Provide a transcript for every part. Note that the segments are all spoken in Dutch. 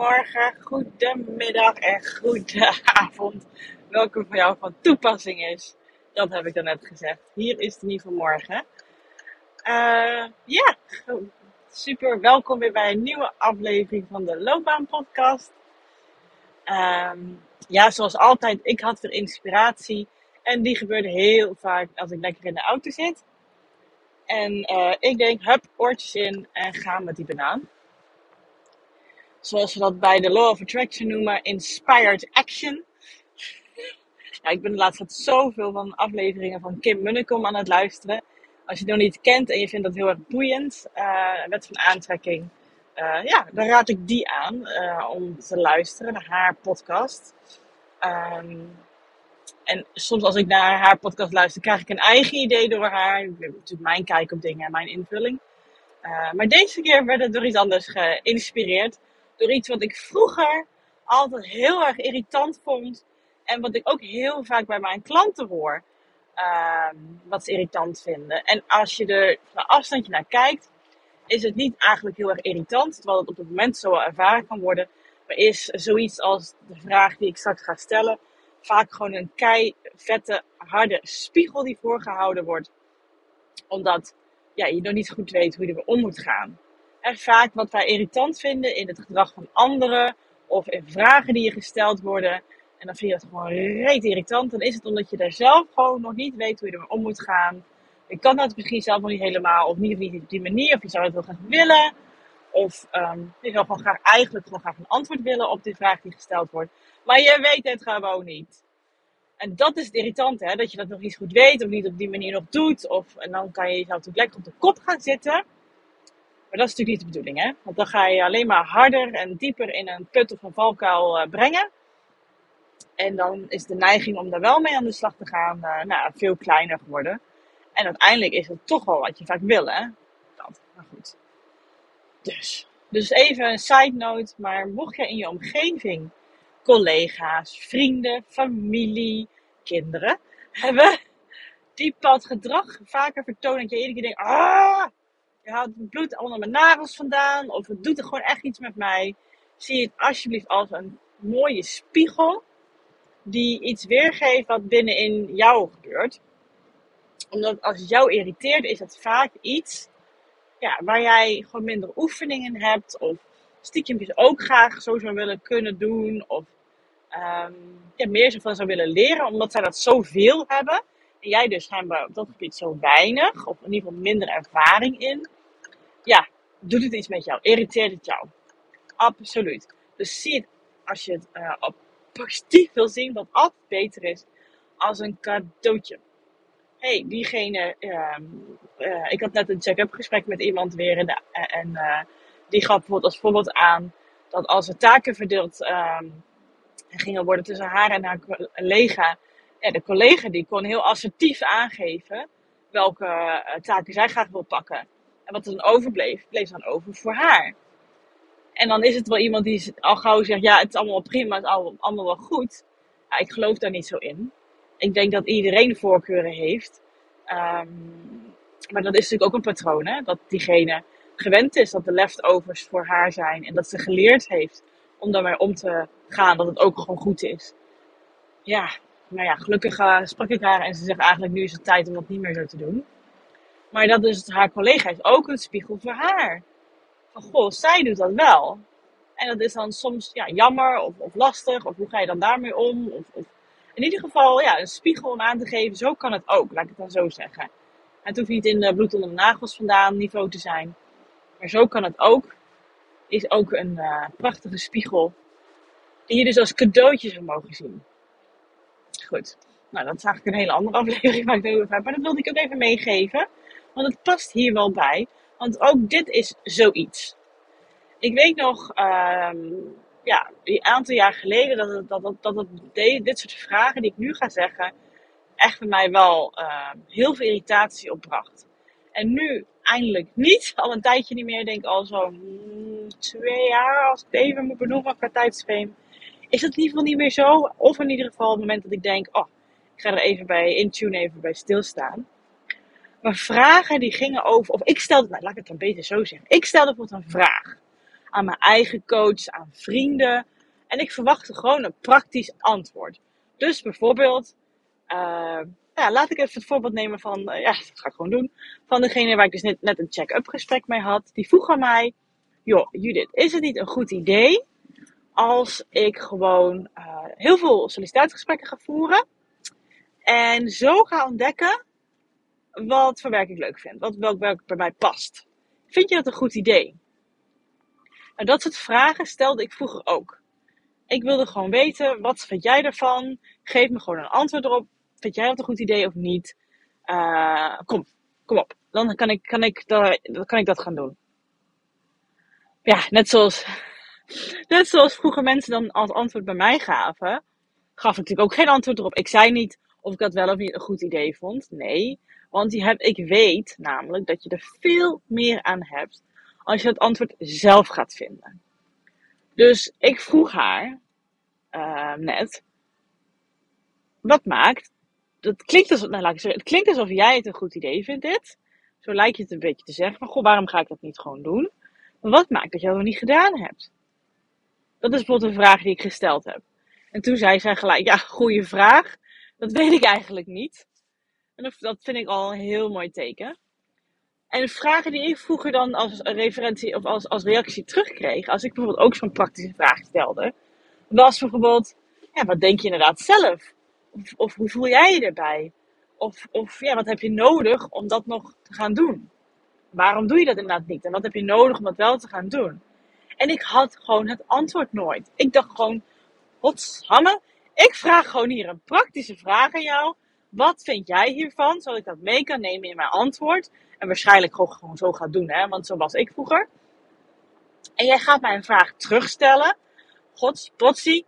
Goedemorgen, goedemiddag en goedenavond. Welke voor jou van toepassing is. Dat heb ik dan net gezegd. Hier is het niet van morgen. Uh, ja, super welkom weer bij een nieuwe aflevering van de Loopbaan Podcast. Um, ja, zoals altijd, ik had weer inspiratie. En die gebeurde heel vaak als ik lekker in de auto zit. En uh, ik denk, hup, oortjes in en gaan met die banaan zoals we dat bij de Law of Attraction noemen, inspired action. Ja, ik ben de laatste tijd zoveel van afleveringen van Kim Munnekom aan het luisteren. Als je het nog niet kent en je vindt dat heel erg boeiend, uh, wet van aantrekking, uh, ja, dan raad ik die aan uh, om te luisteren naar haar podcast. Um, en soms als ik naar haar podcast luister, krijg ik een eigen idee door haar. Natuurlijk mijn kijk op dingen en mijn invulling. maar deze keer werd het door iets anders geïnspireerd door iets wat ik vroeger altijd heel erg irritant vond. En wat ik ook heel vaak bij mijn klanten hoor. Uh, wat ze irritant vinden. En als je er van afstandje naar kijkt, is het niet eigenlijk heel erg irritant. Terwijl het op het moment zo ervaren kan worden. Maar is zoiets als de vraag die ik straks ga stellen. Vaak gewoon een kei vette, harde spiegel die voorgehouden wordt. Omdat ja, je nog niet goed weet hoe je ermee om moet gaan. En vaak wat wij irritant vinden in het gedrag van anderen of in vragen die je gesteld worden. En dan vind je dat gewoon reet irritant. Dan is het omdat je daar zelf gewoon nog niet weet hoe je ermee om moet gaan. Je kan dat misschien zelf nog niet helemaal, of niet, op die manier, of je zou het wel graag willen. Of um, je zou gewoon graag, eigenlijk gewoon graag een antwoord willen op die vraag die gesteld wordt. Maar je weet het gewoon niet. En dat is het irritante, hè? dat je dat nog niet goed weet, of niet op die manier nog doet. Of, en dan kan je jezelf natuurlijk lekker op de kop gaan zitten. Maar dat is natuurlijk niet de bedoeling, hè? Want dan ga je alleen maar harder en dieper in een put of een valkuil uh, brengen. En dan is de neiging om daar wel mee aan de slag te gaan uh, nou, veel kleiner geworden. En uiteindelijk is het toch wel wat je vaak wil, hè? Dat, maar goed. Dus, dus even een side note. Maar mocht je in je omgeving collega's, vrienden, familie, kinderen hebben die pad gedrag vaker vertonen dat je iedere keer denkt, ah, haalt het bloed onder mijn nagels vandaan, of het doet er gewoon echt iets met mij. Zie het alsjeblieft als een mooie spiegel die iets weergeeft wat binnenin jou gebeurt. Omdat als jou irriteert, is het vaak iets ja, waar jij gewoon minder oefeningen hebt, of stiekempjes ook graag zo zou willen kunnen doen, of um, ja, meer van zou willen leren, omdat zij dat zoveel hebben. En jij dus schijnbaar op dat gebied zo weinig, of in ieder geval minder ervaring in ja, doet het iets met jou? Irriteert het jou? Absoluut. Dus zie het als je het uh, op positief wil zien, wat altijd beter is, als een cadeautje. hey, diegene, uh, uh, ik had net een check-up gesprek met iemand weer en, en eh, die gaf bijvoorbeeld als voorbeeld aan dat als er taken verdeeld ehm, gingen worden tussen haar en haar collega, ja, de collega die kon heel assertief aangeven welke eh, taken zij graag wil pakken. En wat er dan overbleef, bleef dan over voor haar. En dan is het wel iemand die al gauw zegt, ja, het is allemaal prima, het is allemaal wel goed. Ja, ik geloof daar niet zo in. Ik denk dat iedereen voorkeuren heeft. Um, maar dat is natuurlijk ook een patroon, hè? Dat diegene gewend is dat de leftovers voor haar zijn. En dat ze geleerd heeft om daarmee om te gaan, dat het ook gewoon goed is. Ja, nou ja, gelukkig uh, sprak ik haar en ze zegt eigenlijk nu is het tijd om dat niet meer zo te doen. Maar dat is haar collega is ook een spiegel voor haar. Van goh, zij doet dat wel. En dat is dan soms ja, jammer of, of lastig. Of hoe ga je dan daarmee om? Of, of, in ieder geval ja, een spiegel om aan te geven. Zo kan het ook, laat ik het dan zo zeggen. Het hoeft niet in bloed onder de nagels vandaan niveau te zijn. Maar zo kan het ook. Is ook een uh, prachtige spiegel. Die je dus als cadeautje zou mogen zien. Goed. Nou, dat is eigenlijk een hele andere aflevering waar ik het over heb. Maar dat wilde ik ook even meegeven. Want het past hier wel bij. Want ook dit is zoiets. Ik weet nog, um, ja, een aantal jaar geleden, dat, het, dat, dat, dat dit soort vragen die ik nu ga zeggen, echt bij mij wel uh, heel veel irritatie opbracht. En nu eindelijk niet, al een tijdje niet meer, denk al zo'n mm, twee jaar, als ik het even moet benoemen qua tijdsframe, is het in ieder geval niet meer zo. Of in ieder geval het moment dat ik denk, oh, ik ga er even bij intune, even bij stilstaan. Maar vragen die gingen over, of ik stelde, nou, laat ik het dan beter zo zeggen. Ik stelde bijvoorbeeld een vraag aan mijn eigen coach, aan vrienden. En ik verwachtte gewoon een praktisch antwoord. Dus bijvoorbeeld, uh, ja, laat ik even het voorbeeld nemen van, uh, ja, dat ga ik gewoon doen. Van degene waar ik dus net, een check-up gesprek mee had. Die vroeg aan mij, joh, Judith, is het niet een goed idee als ik gewoon uh, heel veel sollicitatiegesprekken ga voeren en zo ga ontdekken wat voor werk ik leuk vind, wat, welk werk bij mij past. Vind je dat een goed idee? Nou, dat soort vragen stelde ik vroeger ook. Ik wilde gewoon weten, wat vind jij ervan? Geef me gewoon een antwoord erop. Vind jij dat een goed idee of niet? Uh, kom, kom op. Dan kan ik, kan, ik, kan ik dat gaan doen. Ja, net zoals, net zoals vroeger mensen dan als antwoord bij mij gaven, gaf ik natuurlijk ook geen antwoord erop. Ik zei niet of ik dat wel of niet een goed idee vond. Nee, want ik weet namelijk dat je er veel meer aan hebt als je het antwoord zelf gaat vinden. Dus ik vroeg haar uh, net, wat maakt, dat klinkt alsof, nou, laat ik zeggen, het klinkt alsof jij het een goed idee vindt dit. Zo lijkt je het een beetje te zeggen, goh, waarom ga ik dat niet gewoon doen? Wat maakt dat je dat nog niet gedaan hebt? Dat is bijvoorbeeld een vraag die ik gesteld heb. En toen zei zij gelijk, ja, goede vraag. Dat weet ik eigenlijk niet. En dat vind ik al een heel mooi teken. En de vragen die ik vroeger dan als referentie of als, als reactie terugkreeg, als ik bijvoorbeeld ook zo'n praktische vraag stelde, was bijvoorbeeld, ja, wat denk je inderdaad zelf? Of, hoe voel jij je erbij? Of, of ja, wat heb je nodig om dat nog te gaan doen? Waarom doe je dat inderdaad niet? En wat heb je nodig om dat wel te gaan doen? En ik had gewoon het antwoord nooit. Ik dacht gewoon, Hanne, ik vraag gewoon hier een praktische vraag aan jou. Wat vind jij hiervan? Zodat ik dat mee kan nemen in mijn antwoord. En waarschijnlijk gewoon, zo gaat doen, hè? want zo was ik vroeger. En jij gaat mij een vraag terugstellen. Gods, potsie.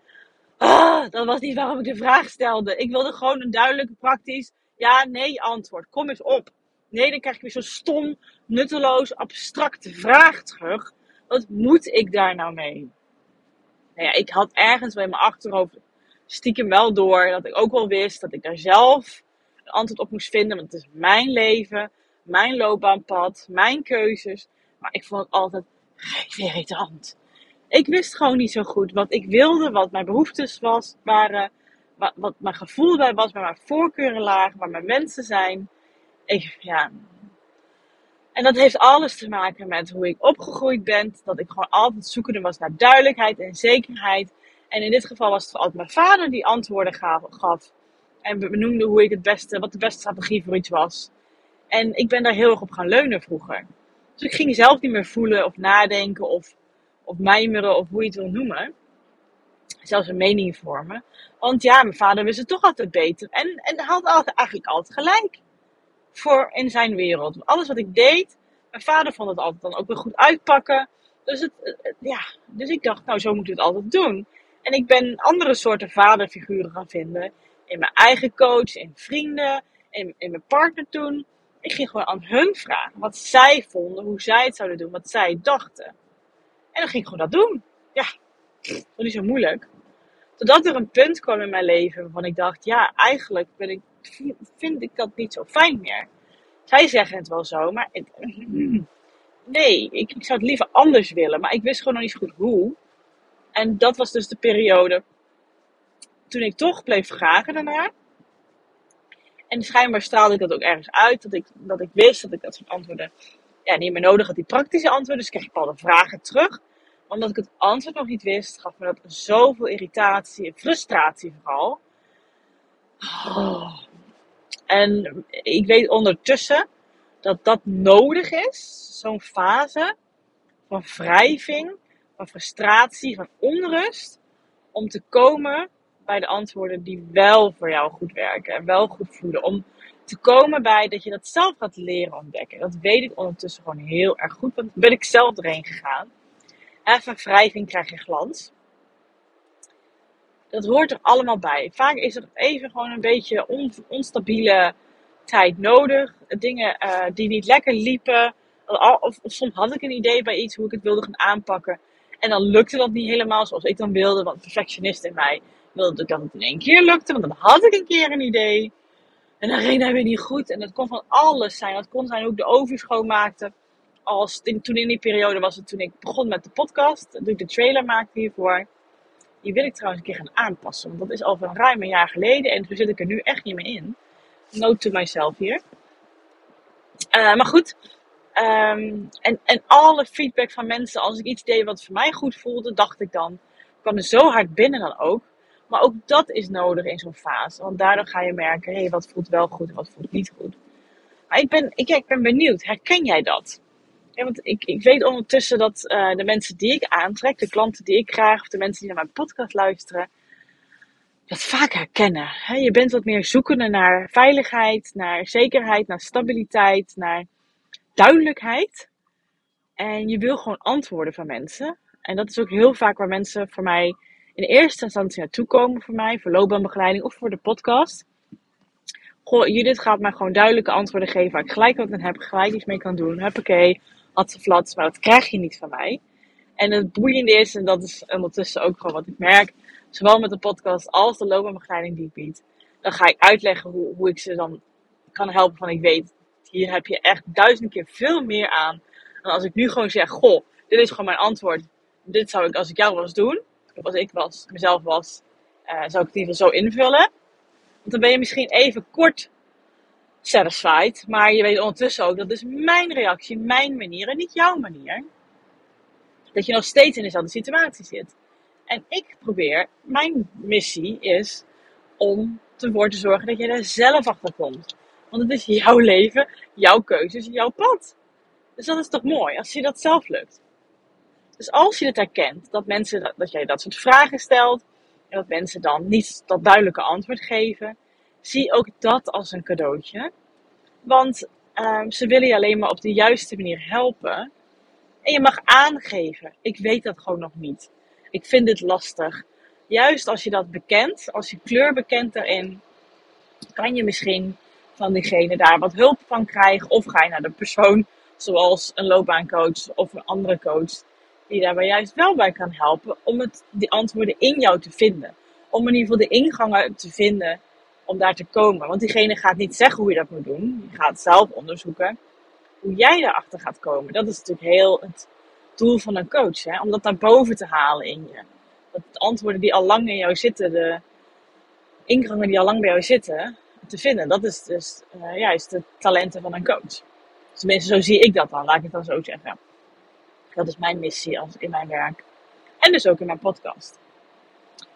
Ah, dat was niet waarom ik de vraag stelde. Ik wilde gewoon een duidelijk, praktisch ja, nee antwoord. Kom eens op. Nee, dan krijg ik weer zo'n stom, nutteloos, abstracte vraag terug. Wat moet ik daar nou mee? Nou ja, ik had ergens bij mijn achterhoofd stiekem wel door dat ik ook wel wist dat ik daar zelf een antwoord op moest vinden. Want het is mijn leven, mijn loopbaanpad, mijn keuzes. Maar ik vond het altijd irritant. Ik wist gewoon niet zo goed wat ik wilde, wat mijn behoeftes was, waren, wat, wat mijn gevoel bij was, waar mijn voorkeuren lagen, waar mijn mensen zijn. Ik, ja. En dat heeft alles te maken met hoe ik opgegroeid ben. Dat ik gewoon altijd zoekende was naar duidelijkheid en zekerheid. En in dit geval was het altijd mijn vader die antwoorden gaf. En benoemde hoe ik het beste, wat de beste strategie voor iets was. En ik ben daar heel erg op gaan leunen vroeger. Dus ik ging zelf niet meer voelen of nadenken of, of mijmeren of hoe je het wil noemen. Zelfs een mening vormen. Want ja, mijn vader wist het toch altijd beter. En, en had altijd, eigenlijk altijd gelijk. Voor in zijn wereld. Alles wat ik deed, mijn vader vond het altijd dan ook weer goed uitpakken. Dus, het, ja, dus ik dacht, nou zo moet ik het altijd doen. En ik ben andere soorten vaderfiguren gaan vinden. In mijn eigen coach, in vrienden, in, in mijn partner toen. Ik ging gewoon aan hun vragen wat zij vonden, hoe zij het zouden doen, wat zij dachten. En dan ging ik gewoon dat doen. Ja, dat niet zo moeilijk. Totdat er een punt kwam in mijn leven waarvan ik dacht, ja, eigenlijk ik, vind ik dat niet zo fijn meer. Zij zeggen het wel zo, maar nee, ik, ik zou het liever anders willen. Maar ik wist gewoon nog niet zo goed hoe. En dat was dus de periode toen ik toch bleef vragen daarna. En schijnbaar straalde ik dat ook ergens uit. Dat ik, dat ik wist dat ik dat soort antwoorden ja, niet meer nodig had. Die praktische antwoorden. Dus kreeg ik bepaalde vragen terug. Omdat ik het antwoord nog niet wist, gaf me dat zoveel irritatie en frustratie vooral. Oh. En ik weet ondertussen dat dat nodig is. Zo'n fase van wrijving van frustratie, van onrust, om te komen bij de antwoorden die wel voor jou goed werken en wel goed voelen. Om te komen bij dat je dat zelf gaat leren ontdekken. Dat weet ik ondertussen gewoon heel erg goed, want ben ik zelf erheen gegaan. Even wrijving krijg je glans. Dat hoort er allemaal bij. Vaak is er even gewoon een beetje onstabiele tijd nodig. Dingen uh, die niet lekker liepen. Of, of, soms had ik een idee bij iets hoe ik het wilde gaan aanpakken. En dan lukte dat niet helemaal zoals ik dan wilde. Want perfectionist in mij wilde dat het in één keer lukte. Want dan had ik een keer een idee. En dan ging hij weer niet goed. En dat kon van alles zijn. Dat kon zijn hoe ik de oven schoonmaakte. als toen in die periode was het toen ik begon met de podcast, toen ik de trailer maakte hiervoor. Die wil ik trouwens een keer gaan aanpassen, want dat is al van ruim een jaar geleden en toen zit ik er nu echt niet meer in. Note to myself hier. Uh, maar goed, um, en, en alle feedback van mensen, als ik iets deed wat voor mij goed voelde, dacht ik dan, kwam er zo hard binnen dan ook. Maar ook dat is nodig in zo'n fase, want daardoor ga je merken, hé, hey, wat voelt wel goed en wat voelt niet goed. Maar ik ben, ik, ik ben benieuwd, herken jij dat? Want ik, ik weet ondertussen dat uh, de mensen die ik aantrek, de klanten die ik krijg, of de mensen die naar mijn podcast luisteren, dat vaak herkennen. He, je bent wat meer zoekende naar veiligheid, naar zekerheid, naar stabiliteit, naar duidelijkheid. En je wil gewoon antwoorden van mensen. En dat is ook heel vaak waar mensen voor mij in eerste instantie naartoe komen voor mij, voor loopbaanbegeleiding of voor de podcast. Goh, Judith gaat mij gewoon duidelijke antwoorden geven waar ik gelijk wat aan heb, gelijk iets mee kan doen. Huppakee, flats, maar dat krijg je niet van mij. En het boeiende is, en dat is ondertussen ook gewoon wat ik merk, zowel met de podcast als de loopbaanbegeleiding die ik bied, dan ga ik uitleggen hoe, hoe ik ze dan kan helpen van ik weet, hier heb je echt duizend keer veel meer aan dan als ik nu gewoon zeg, goh, dit is gewoon mijn antwoord. Dit zou ik als ik jou was doen, of als ik was, mezelf was, uh, zou ik het in zo invullen. Want dan ben je misschien even kort satisfied. Maar je weet ondertussen ook, dat is mijn reactie, mijn manier en niet jouw manier. Dat je nog steeds in dezelfde situatie zit. En ik probeer, mijn missie is om ervoor te zorgen dat je er zelf achter komt. Want het is jouw leven, jouw keuzes, jouw pad. Dus dat is toch mooi als je dat zelf lukt. Dus als je het herkent, dat, mensen, dat jij dat soort vragen stelt en dat mensen dan niet dat duidelijke antwoord geven, zie ook dat als een cadeautje. Want um, ze willen je alleen maar op de juiste manier helpen. En je mag aangeven, ik weet dat gewoon nog niet. Ik vind dit lastig. Juist als je dat bekent, als je kleur bekent daarin, kan je misschien van diegene daar wat hulp van krijgen. Of ga je naar de persoon, zoals een loopbaancoach of een andere coach, die daarbij juist wel bij kan helpen om het, die antwoorden in jou te vinden. Om in ieder geval de ingangen te vinden om daar te komen. Want diegene gaat niet zeggen hoe je dat moet doen. Je gaat zelf onderzoeken hoe jij daarachter gaat komen. Dat is natuurlijk heel het doel van een coach. Hè? Om dat naar boven te halen in je. Dat de antwoorden die al lang in jou zitten, de ingangen die al lang bij jou zitten, te vinden. Dat is dus uh, juist de talenten van een coach. Tenminste, zo zie ik dat dan. Laat ik het dan zo zeggen. Dat is mijn missie als in mijn werk. En dus ook in mijn podcast.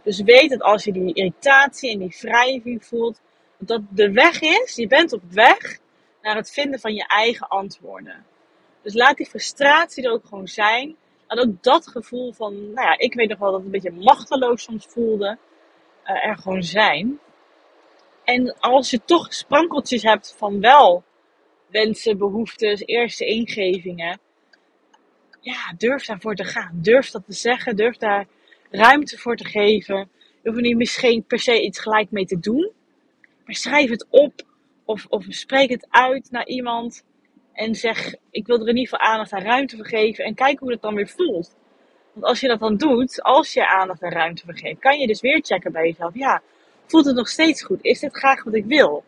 Dus weet dat als je die irritatie en die wrijving voelt, dat de weg is, je bent op weg naar het vinden van je eigen antwoorden. Dus laat die frustratie er ook gewoon zijn. Laat ook dat gevoel van, nou ja, ik weet nog wel dat het een beetje machteloos soms voelde, uh, er gewoon zijn. En als je toch sprankeltjes hebt van wel wensen, behoeftes, eerste ingevingen, ja, durf daarvoor te gaan. Durf dat te zeggen, durf daar ruimte voor te geven. Je hoeft er misschien per se iets gelijk mee te doen. Maar schrijf het op of, of spreek het uit naar iemand. En zeg, ik wil er in ieder geval aandacht en ruimte voor geven. En kijk hoe het dan weer voelt. Want als je dat dan doet, als je aandacht en ruimte voor geeft, kan je dus weer checken bij jezelf. Ja, voelt het nog steeds goed? Is dit graag wat ik wil?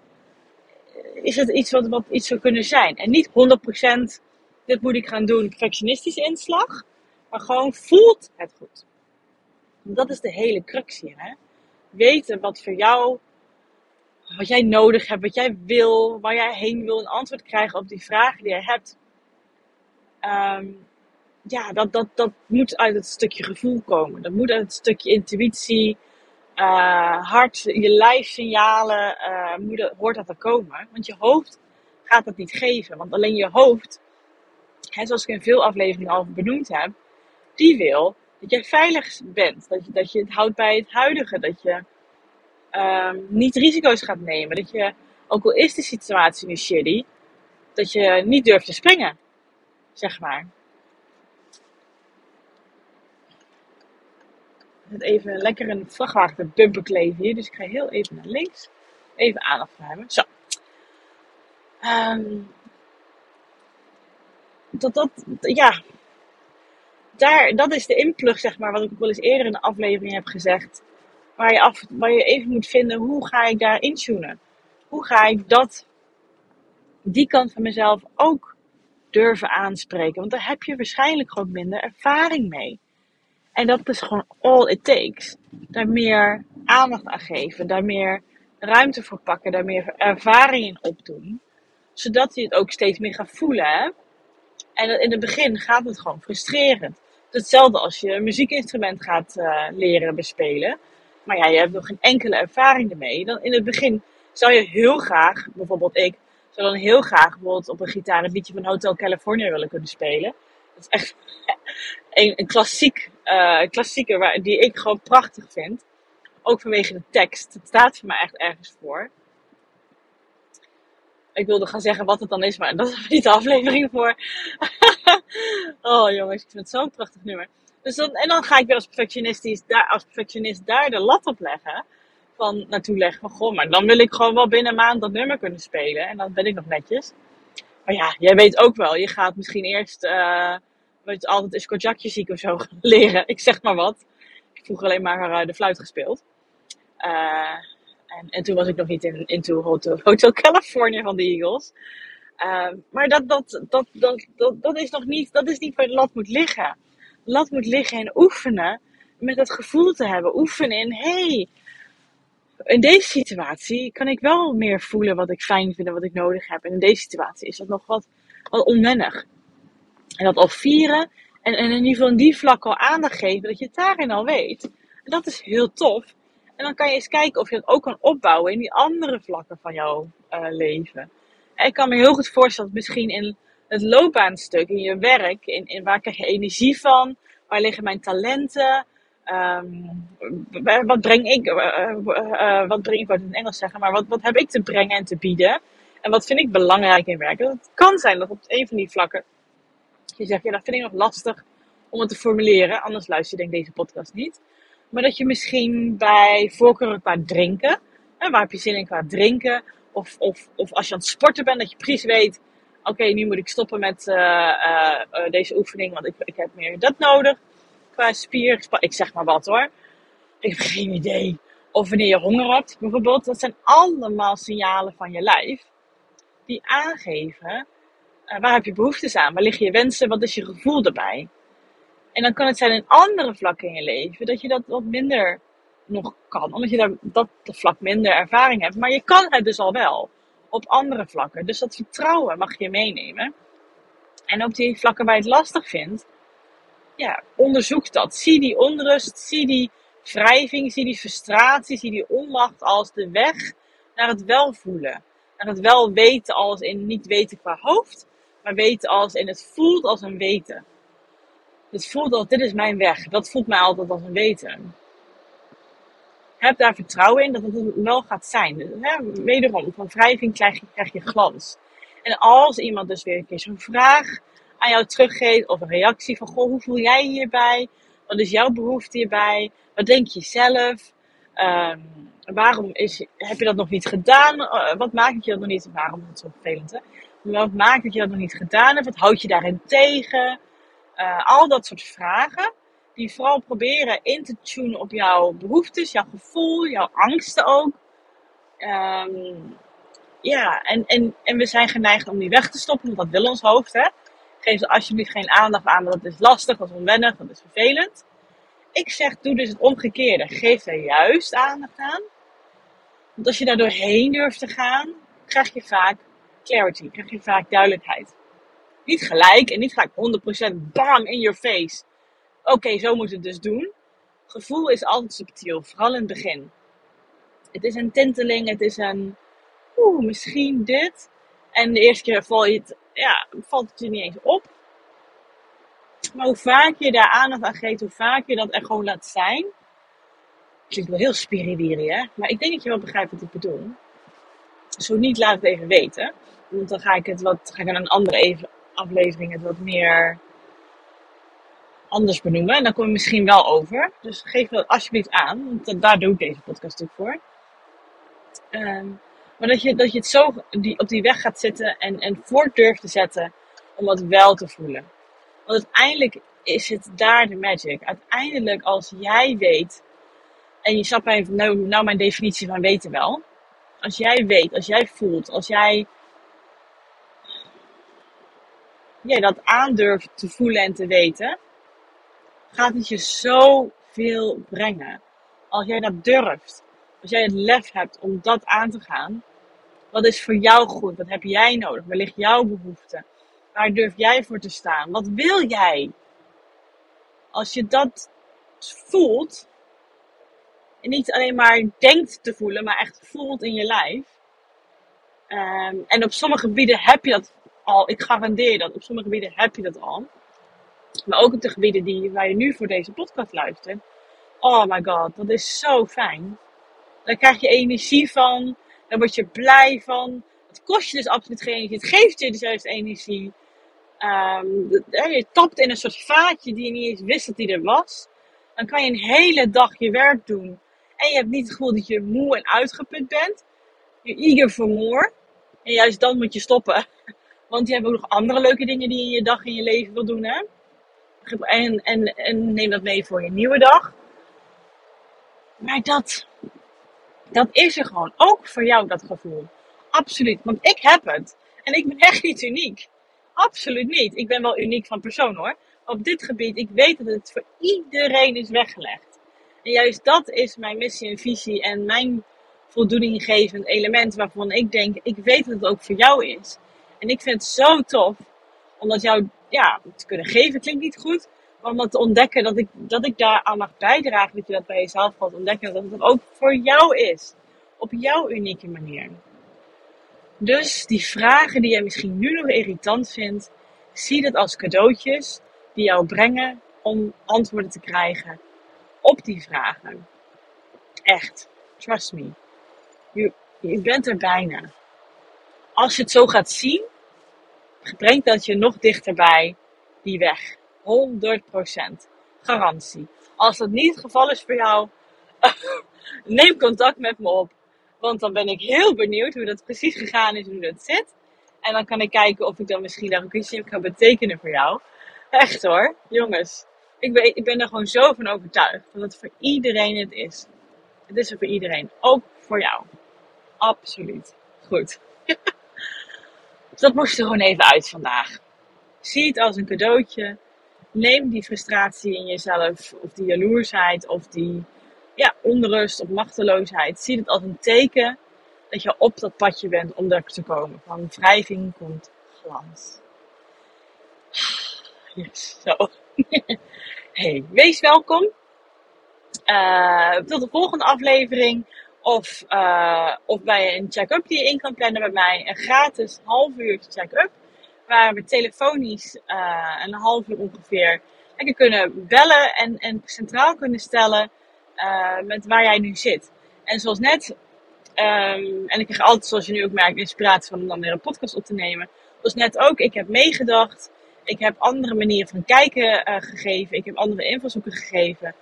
Is het iets wat, wat iets zou kunnen zijn? En niet 100% dit moet ik gaan doen, perfectionistische inslag. Maar gewoon voelt het goed. Dat is de hele crux hier. Hè? Weten wat voor jou, wat jij nodig hebt, wat jij wil, waar jij heen wil, een antwoord krijgen op die vragen die jij hebt. Um, ja, dat, dat, dat moet uit het stukje gevoel komen. Dat moet uit het stukje intuïtie, uh, hart, je lijfsignalen, uh, moet, hoort dat er komen. Want je hoofd gaat dat niet geven. Want alleen je hoofd, hè, zoals ik in veel afleveringen al benoemd heb, die wil dat jij veilig bent. Dat je, dat je het houdt bij het huidige. Dat je um, niet risico's gaat nemen. Dat je, ook al is de situatie nu shitty, dat je niet durft te springen. Zeg maar. Ik even lekker een vrachtwagen bumper kleven hier. Dus ik ga heel even naar links. Even aandacht voor. Zo. Um, dat, dat, ja, daar, dat is de inplug, zeg maar, wat ik wel eens eerder in de aflevering heb gezegd. Waar je, af, waar je even moet vinden, hoe ga ik daar intunen? Hoe ga ik dat, die kant van mezelf ook durven aanspreken. Want daar heb je waarschijnlijk gewoon minder ervaring mee. En dat is gewoon all it takes. Daar meer aandacht aan geven, daar meer ruimte voor pakken, daar meer ervaring in opdoen. Zodat je het ook steeds meer gaat voelen. Hè? En in het begin gaat het gewoon frustrerend. Hetzelfde als je een muziekinstrument gaat uh, leren bespelen. Maar ja, je hebt nog geen enkele ervaring ermee. Dan in het begin zou je heel graag, bijvoorbeeld ik, zou dan heel graag bijvoorbeeld op een gitaar een liedje van Hotel California willen kunnen spelen. Dat is echt een, een klassiek, uh, klassieker waar, die ik gewoon prachtig vind. Ook vanwege de tekst. Het staat voor mij echt ergens voor. Ik wilde gaan zeggen wat het dan is, maar dat is niet de aflevering voor. oh jongens, ik vind het zo'n prachtig nummer. Dus dan, en dan ga ik weer als perfectionist, daar, als perfectionist daar de lat op leggen. Van naartoe leggen van goh, maar dan wil ik gewoon wel binnen een maand dat nummer kunnen spelen. En dan ben ik nog netjes. Maar ja, jij weet ook wel, je gaat misschien eerst, uh, weet altijd Kojakje ziek of zo leren. Ik zeg maar wat. Ik heb vroeger alleen maar uh, de fluit gespeeld. Uh, en, en toen was ik nog niet in into Hotel, California van de Eagles. Uh, maar dat, dat, dat, dat, dat, dat is nog niet, dat is niet waar de lat moet liggen. De lat moet liggen in oefenen, met het gevoel te hebben. Oefenen in, hey, in deze situatie kan ik wel meer voelen wat ik fijn vind en wat ik nodig heb. En in deze situatie is dat nog wat, wat onwennig. En dat al vieren en, en in ieder geval in die vlak al aandacht geven, dat je het daarin al weet. En dat is heel tof. En dan kan je eens kijken of je het ook kan opbouwen in die andere vlakken van jouw uh, leven. En ik kan me heel goed voorstellen misschien in het loopbaanstuk, in je werk, in, waar krijg je energie van? Waar liggen mijn talenten? Um, wat breng ik, uh, uh, wat breng ik, wat in het Engels zeggen, maar wat, wat heb ik te brengen en te bieden? En wat vind ik belangrijk in werken? Het kan zijn dat op een van die vlakken je zegt, ja, dat vind ik nog lastig om het te formuleren, anders luister je denk deze podcast niet. Maar dat je misschien bij voorkeur qua drinken, hè, waar heb je zin in qua drinken, of, of, of als je aan het sporten bent, dat je precies weet, oké, nu moet ik stoppen met uh, uh, deze oefening, want ik, ik heb meer dat nodig. Qua spier, ik zeg maar wat hoor. Ik heb geen idee. Of wanneer je honger hebt, bijvoorbeeld. Dat zijn allemaal signalen van je lijf. Die aangeven, uh, waar heb je behoeftes aan? Waar liggen je wensen? Wat is je gevoel erbij? En dan kan het zijn in andere vlakken in je leven dat je dat wat minder nog kan. Omdat je daar dat vlak minder ervaring hebt. Maar je kan het dus al wel. Op andere vlakken. Dus dat vertrouwen mag je meenemen. En op die vlakken waar je het lastig vindt. Ja, onderzoek dat. Zie die onrust. Zie die wrijving. Zie die frustratie. Zie die onmacht als de weg naar het wel voelen. Naar het wel weten als in niet weten qua hoofd. Maar weten als in het voelt als een weten. Het voelt als dit is mijn weg. Dat voelt mij altijd als een weten. Heb daar vertrouwen in dat het wel gaat zijn. Hè, wederom, van wrijving krijg je, krijg je glans. En als iemand dus weer een keer zo'n vraag aan jou teruggeeft of een reactie van goh, hoe voel jij hierbij? Wat is jouw behoefte hierbij? Wat denk je zelf? Um, waarom is, heb je dat nog niet gedaan? Uh, wat maakt dat je dat nog niet? Waarom is het zo vervelend? Hè? Wat maakt dat je dat nog niet gedaan hebt? Wat houd je daarin tegen? Uh, al dat soort vragen. Die vooral proberen in te tunen op jouw behoeftes, jouw gevoel, jouw angsten ook. Um, ja, en, en, en we zijn geneigd om die weg te stoppen, want dat wil ons hoofd. Hè? Geef er alsjeblieft geen aandacht aan, want dat is lastig, dat is onwennig, dat is vervelend. Ik zeg, doe dus het omgekeerde. Geef er juist aandacht aan. Want als je daar doorheen durft te gaan, krijg je vaak clarity, krijg je vaak duidelijkheid. Niet gelijk en niet gelijk 100% bam in your face. Oké, zo moet het dus doen. Gevoel is altijd subtiel, vooral in het begin. Het is een tinteling, het is een oeh, misschien dit. En de eerste keer val je ja, valt het je niet eens op. Maar hoe vaak je daar aandacht aan geeft, hoe vaak je dat er gewoon laat zijn. Klinkt wel heel spiriwiri, hè? Maar ik denk dat je wel begrijpt wat ik bedoel. Zo niet, laat het even weten. Want dan ga ik het wat, ga ik aan een andere even, aflevering het wat meer anders benoemen. En dan kom je misschien wel over. Dus geef dat alsjeblieft aan. Want daar doe ik deze podcast natuurlijk voor. Um, maar dat je, dat je het zo die, op die weg gaat zitten en, en voort durft te zetten om dat wel te voelen. Want uiteindelijk is het daar de magic. Uiteindelijk als jij weet, en je snapt even nou, nou mijn definitie van weten wel. Als jij weet, als jij voelt, als jij jij dat aandurft te voelen en te weten, gaat het je zoveel brengen. Als jij dat durft, als jij het lef hebt om dat aan te gaan, wat is voor jou goed? Wat heb jij nodig? Waar ligt jouw behoefte? Waar durf jij voor te staan? Wat wil jij? Als je dat voelt, niet alleen maar denkt te voelen, maar echt voelt in je lijf. Ehm, en op sommige gebieden heb je dat al. Ik garandeer dat. Op sommige gebieden heb je dat al. Maar ook op de gebieden die, waar je nu voor deze podcast luistert. Oh my god, dat is zo fijn. Daar krijg je energie van. Daar word je blij van. Het kost je dus absoluut geen energie. Het geeft je dus energie. Um, je tapt in een soort vaatje die je niet eens wist dat die er was. Dan kan je een hele dag je werk doen. En je hebt niet het gevoel dat je moe en uitgeput bent. Je eager for more. En juist dan moet je stoppen. Want je hebt ook nog andere leuke dingen die je in je dag in je leven wil doen. Hè? En, en, en neem dat mee voor je nieuwe dag. Maar dat, dat is er gewoon. Ook voor jou dat gevoel. Absoluut. Want ik heb het. En ik ben echt niet uniek. Absoluut niet. Ik ben wel uniek van persoon hoor. Op dit gebied, ik weet dat het voor iedereen is weggelegd. En juist dat is mijn missie en visie en mijn voldoeninggevend element waarvan ik denk, ik weet dat het ook voor jou is. En ik vind het zo tof om dat jou ja, te kunnen geven. Klinkt niet goed, maar om dat te ontdekken dat ik, dat ik daar aan mag bijdragen. Dat je dat bij jezelf gaat ontdekken. Dat het ook voor jou is. Op jouw unieke manier. Dus die vragen die jij misschien nu nog irritant vindt, zie dat als cadeautjes die jou brengen om antwoorden te krijgen op die vragen. Echt, trust me. Je, je bent er bijna. Als je het zo gaat zien, brengt dat je nog dichterbij die weg. 100% garantie. Als dat niet het geval is voor jou, neem contact met me op. Want dan ben ik heel benieuwd hoe dat precies gegaan is, hoe dat zit. En dan kan ik kijken of ik dan misschien daar ook iets in kan betekenen voor jou. Echt hoor, jongens. Ik ben, ik ben er gewoon zo van overtuigd dat het voor iedereen het is. Het is er voor iedereen. Ook voor jou. Absoluut. Goed. dus dat moest er gewoon even uit vandaag. Zie het als een cadeautje. Neem die frustratie in jezelf, of die jaloersheid, of die ja, onrust of machteloosheid. Zie het als een teken dat je op dat padje bent om daar te komen. Van wrijving komt glans. Yes, zo. Hey, wees welkom. Uh, tot de volgende aflevering. Of, uh, of bij een check-up die je in kan plannen bij mij. Een gratis half uur check-up. Waar we telefonisch uh, een half uur ongeveer lekker kunnen bellen en, en centraal kunnen stellen met waar jij nu zit. En zoals net, um, en ik krijg altijd, zoals je nu ook merkt, inspiratie van om dan weer een podcast op te nemen. Zoals net ook, ik heb meegedacht. Ik heb andere manieren van kijken uh, gegeven. Ik heb andere invalshoeken gegeven.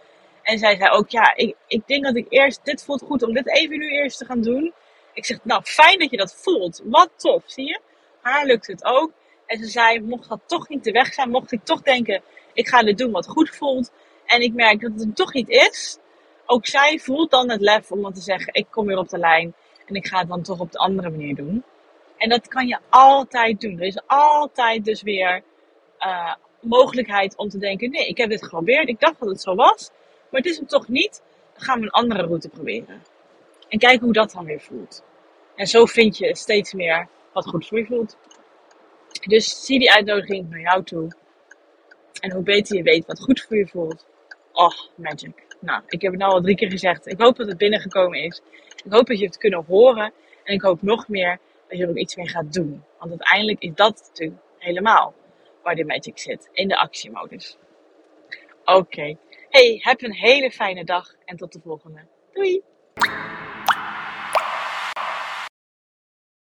En zij zei ook, ja, ik, ik denk dat ik eerst, dit voelt goed om dit even nu eerst te gaan doen. Ik zeg, nou, fijn dat je dat voelt. Wat tof, zie je? Haar lukt het ook. En ze zei, mocht dat toch niet de weg zijn, mocht ik toch denken, ik ga dit doen wat goed voelt. En ik merk dat het hem toch niet is ook zij voelt dan het lef om dan te zeggen: ik kom weer op de lijn en ik ga het dan toch op de andere manier doen. En dat kan je altijd doen. Er is altijd dus weer uh, mogelijkheid om te denken: nee, ik heb dit geprobeerd, ik dacht dat het zo was, maar het is hem toch niet. Dan gaan we een andere route proberen. En kijken hoe dat dan weer voelt. En zo vind je steeds meer wat goed voor je voelt. Dus zie die uitnodiging naar jou toe. En hoe beter je weet wat goed voor je voelt. Oh, magic. Nou, ik heb het nou al drie keer gezegd. Ik hoop dat het binnengekomen is. Ik hoop dat je het kunnen horen. En ik hoop nog meer dat je er ook iets mee gaat doen. Want uiteindelijk is dat natuurlijk helemaal waar de magic zit. In de actiemodus. Oké. Hey, heb een hele fijne dag en tot de volgende. Doei!